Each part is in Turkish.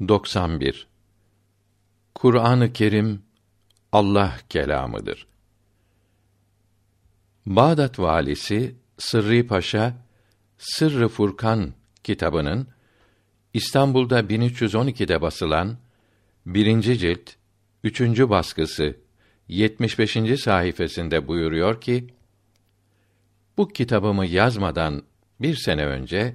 91 Kur'an-ı Kerim Allah kelamıdır. Bağdat valisi Sırrı Paşa Sırrı Furkan kitabının İstanbul'da 1312'de basılan birinci cilt üçüncü baskısı 75. sayfasında buyuruyor ki bu kitabımı yazmadan bir sene önce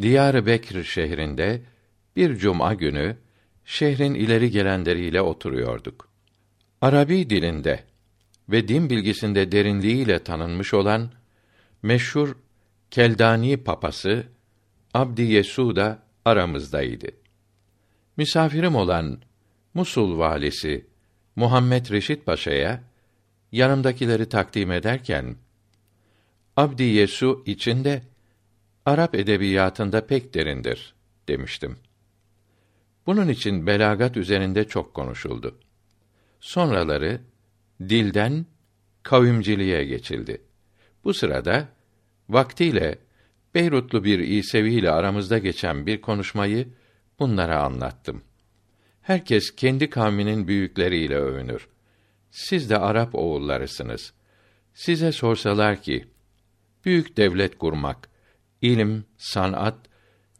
Diyar-ı Bekr şehrinde bir cuma günü şehrin ileri gelenleriyle oturuyorduk. Arabi dilinde ve din bilgisinde derinliğiyle tanınmış olan meşhur Keldani papası Abdi Yesu da aramızdaydı. Misafirim olan Musul valisi Muhammed Reşit Paşa'ya yanımdakileri takdim ederken Abdi Yesu içinde Arap edebiyatında pek derindir demiştim. Bunun için belagat üzerinde çok konuşuldu. Sonraları dilden kavimciliğe geçildi. Bu sırada vaktiyle Beyrutlu bir İsevi ile aramızda geçen bir konuşmayı bunlara anlattım. Herkes kendi kavminin büyükleriyle övünür. Siz de Arap oğullarısınız. Size sorsalar ki büyük devlet kurmak, ilim, sanat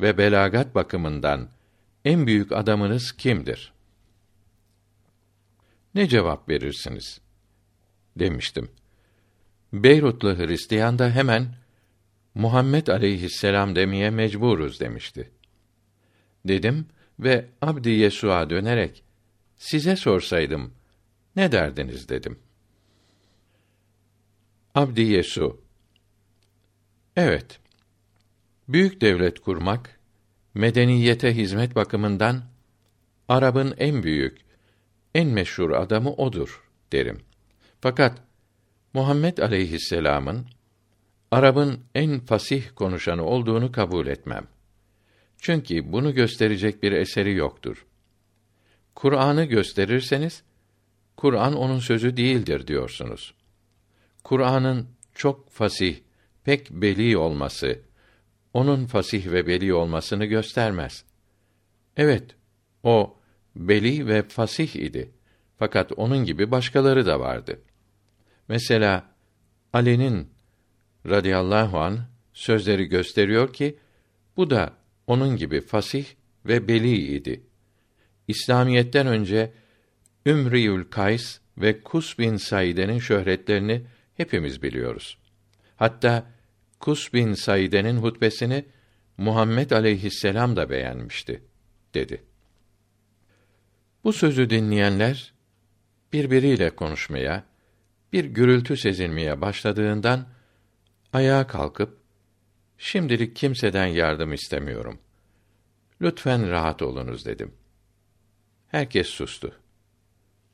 ve belagat bakımından en büyük adamınız kimdir? Ne cevap verirsiniz? demiştim. Beyrutlu Hristiyan da hemen Muhammed aleyhisselam demeye mecburuz demişti. Dedim ve Abdi Yesua dönerek size sorsaydım ne derdiniz dedim. Abdi Yesu Evet. Büyük devlet kurmak medeniyete hizmet bakımından Arap'ın en büyük, en meşhur adamı odur derim. Fakat Muhammed aleyhisselam'ın Arap'ın en fasih konuşanı olduğunu kabul etmem. Çünkü bunu gösterecek bir eseri yoktur. Kur'an'ı gösterirseniz Kur'an onun sözü değildir diyorsunuz. Kur'an'ın çok fasih, pek beli olması onun fasih ve beli olmasını göstermez. Evet, o beli ve fasih idi. Fakat onun gibi başkaları da vardı. Mesela Ali'nin radıyallahu an sözleri gösteriyor ki bu da onun gibi fasih ve beli idi. İslamiyetten önce Ümriyül Kays ve Kus bin Saide'nin şöhretlerini hepimiz biliyoruz. Hatta Kus bin Saide'nin hutbesini Muhammed aleyhisselam da beğenmişti, dedi. Bu sözü dinleyenler birbiriyle konuşmaya, bir gürültü sezilmeye başladığından ayağa kalkıp şimdilik kimseden yardım istemiyorum. Lütfen rahat olunuz dedim. Herkes sustu.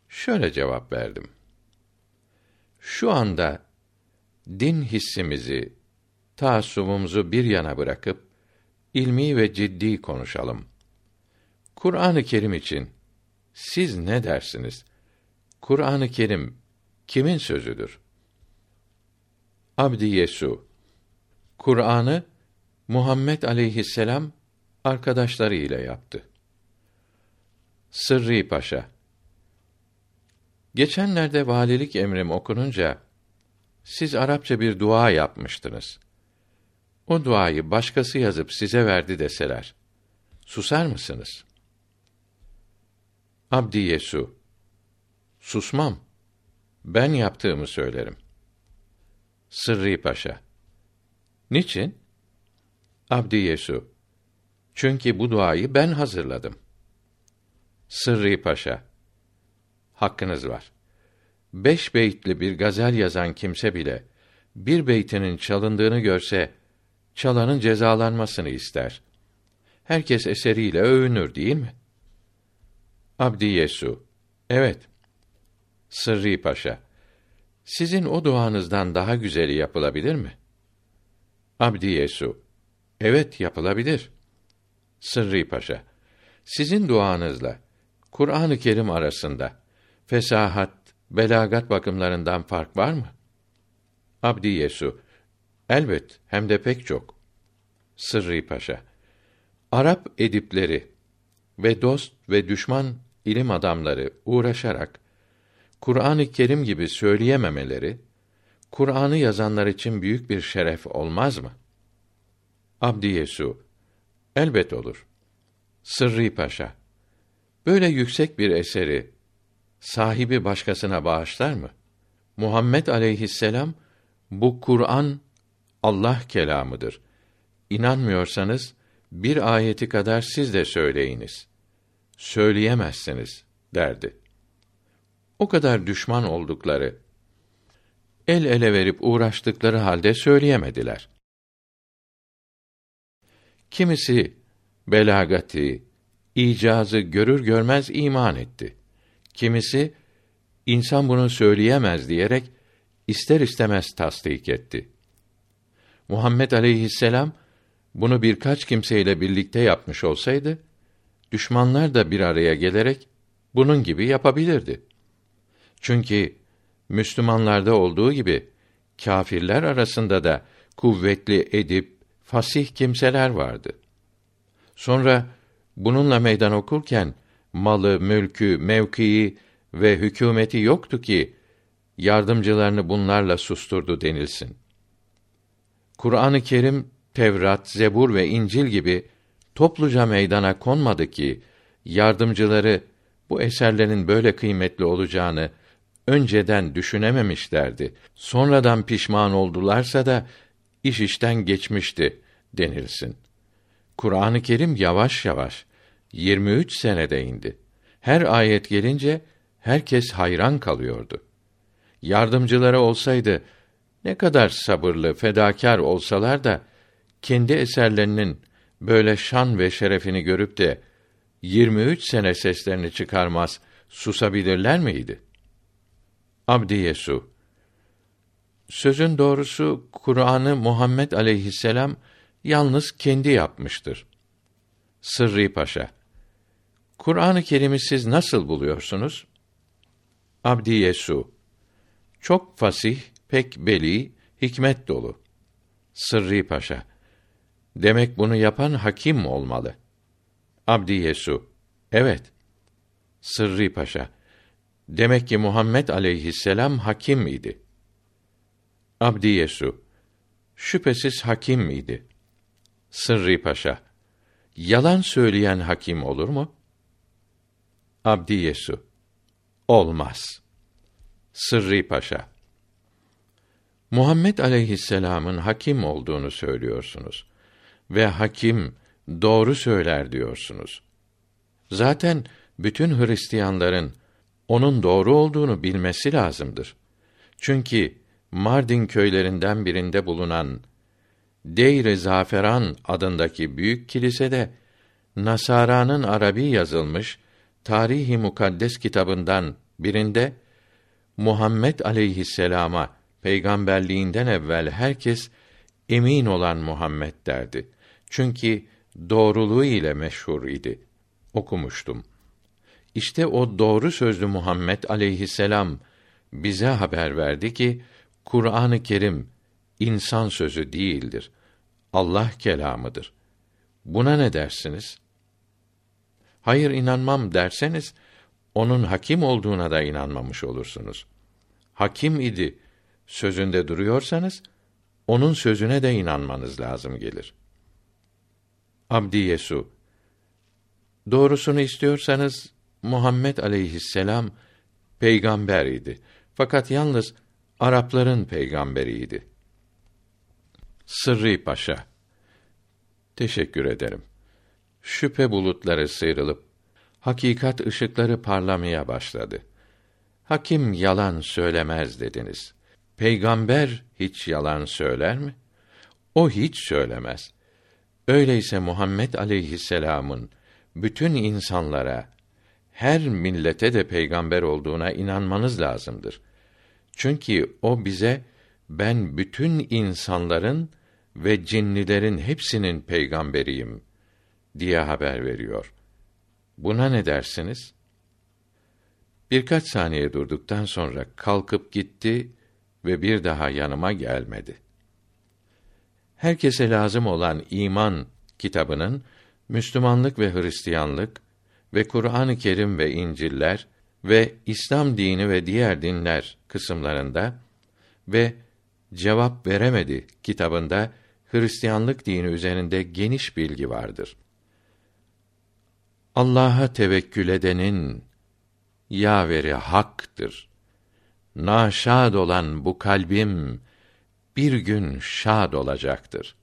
Şöyle cevap verdim. Şu anda din hissimizi, taassubumuzu bir yana bırakıp ilmi ve ciddi konuşalım. Kur'an-ı Kerim için siz ne dersiniz? Kur'an-ı Kerim kimin sözüdür? Abdi Yesu Kur'an'ı Muhammed aleyhisselam arkadaşları ile yaptı. Sırrı Paşa Geçenlerde valilik emrim okununca siz Arapça bir dua yapmıştınız. O duayı başkası yazıp size verdi deseler, susar mısınız? Abdi Yesu, susmam. Ben yaptığımı söylerim. Sırrı Paşa, niçin? Abdi Yesu, çünkü bu duayı ben hazırladım. Sırrı Paşa, hakkınız var. Beş beytli bir gazel yazan kimse bile, bir beytinin çalındığını görse, çalanın cezalanmasını ister. Herkes eseriyle övünür değil mi? Abdi Yesu. Evet. Sırrı Paşa. Sizin o duanızdan daha güzeli yapılabilir mi? Abdi Yesu. Evet yapılabilir. Sırrı Paşa. Sizin duanızla Kur'an-ı Kerim arasında fesahat, belagat bakımlarından fark var mı? Abdi Yesu. Elbet hem de pek çok. Sırrı Paşa. Arap edipleri ve dost ve düşman ilim adamları uğraşarak Kur'an-ı Kerim gibi söyleyememeleri Kur'an'ı yazanlar için büyük bir şeref olmaz mı? Abdi Yesu elbet olur. Sırrı Paşa böyle yüksek bir eseri sahibi başkasına bağışlar mı? Muhammed aleyhisselam bu Kur'an Allah kelamıdır. İnanmıyorsanız bir ayeti kadar siz de söyleyiniz. Söyleyemezsiniz derdi. O kadar düşman oldukları, el ele verip uğraştıkları halde söyleyemediler. Kimisi belagati, icazı görür görmez iman etti. Kimisi insan bunu söyleyemez diyerek ister istemez tasdik etti. Muhammed aleyhisselam bunu birkaç kimseyle birlikte yapmış olsaydı, düşmanlar da bir araya gelerek bunun gibi yapabilirdi. Çünkü Müslümanlarda olduğu gibi kâfirler arasında da kuvvetli edip fasih kimseler vardı. Sonra bununla meydan okurken malı, mülkü, mevkii ve hükümeti yoktu ki yardımcılarını bunlarla susturdu denilsin. Kur'an-ı Kerim, Tevrat, Zebur ve İncil gibi topluca meydana konmadı ki yardımcıları bu eserlerin böyle kıymetli olacağını önceden düşünememişlerdi. Sonradan pişman oldularsa da iş işten geçmişti denilsin. Kur'an-ı Kerim yavaş yavaş 23 senede indi. Her ayet gelince herkes hayran kalıyordu. Yardımcıları olsaydı ne kadar sabırlı, fedakar olsalar da kendi eserlerinin böyle şan ve şerefini görüp de 23 sene seslerini çıkarmaz susabilirler miydi? Abdi Yesu Sözün doğrusu Kur'an'ı Muhammed aleyhisselam yalnız kendi yapmıştır. Sırrı Paşa Kur'an-ı Kerim'i siz nasıl buluyorsunuz? Abdi Yesu Çok fasih, pek beli, hikmet dolu. Sırrı Paşa Demek bunu yapan hakim olmalı. Abdi Evet. Sırrı Paşa Demek ki Muhammed aleyhisselam hakim idi. Abdi Şüphesiz hakim miydi? Sırrı Paşa Yalan söyleyen hakim olur mu? Abdi Olmaz. Sırrı Paşa Muhammed aleyhisselam'ın hakim olduğunu söylüyorsunuz ve hakim doğru söyler diyorsunuz. Zaten bütün Hristiyanların onun doğru olduğunu bilmesi lazımdır. Çünkü Mardin köylerinden birinde bulunan Deyr-i Zaferan adındaki büyük kilisede Nasara'nın Arabi yazılmış Tarihi Mukaddes kitabından birinde Muhammed aleyhisselama peygamberliğinden evvel herkes emin olan Muhammed derdi. Çünkü doğruluğu ile meşhur idi. Okumuştum. İşte o doğru sözlü Muhammed aleyhisselam bize haber verdi ki Kur'an-ı Kerim insan sözü değildir. Allah kelamıdır. Buna ne dersiniz? Hayır inanmam derseniz onun hakim olduğuna da inanmamış olursunuz. Hakim idi sözünde duruyorsanız onun sözüne de inanmanız lazım gelir. Abdi Yesu Doğrusunu istiyorsanız Muhammed aleyhisselam peygamber idi. Fakat yalnız Arapların peygamberiydi. Sırrı Paşa Teşekkür ederim. Şüphe bulutları sıyrılıp hakikat ışıkları parlamaya başladı. Hakim yalan söylemez dediniz. Peygamber hiç yalan söyler mi? O hiç söylemez. Öyleyse Muhammed aleyhisselam'ın bütün insanlara, her millete de peygamber olduğuna inanmanız lazımdır. Çünkü o bize ben bütün insanların ve cinnilerin hepsinin peygamberiyim diye haber veriyor. Buna ne dersiniz? Birkaç saniye durduktan sonra kalkıp gitti ve bir daha yanıma gelmedi. Herkese lazım olan iman kitabının Müslümanlık ve Hristiyanlık ve Kur'an-ı Kerim ve İncil'ler ve İslam dini ve diğer dinler kısımlarında ve cevap veremedi kitabında Hristiyanlık dini üzerinde geniş bilgi vardır. Allah'a tevekkül edenin yaveri haktır. Naşad olan bu kalbim bir gün şad olacaktır.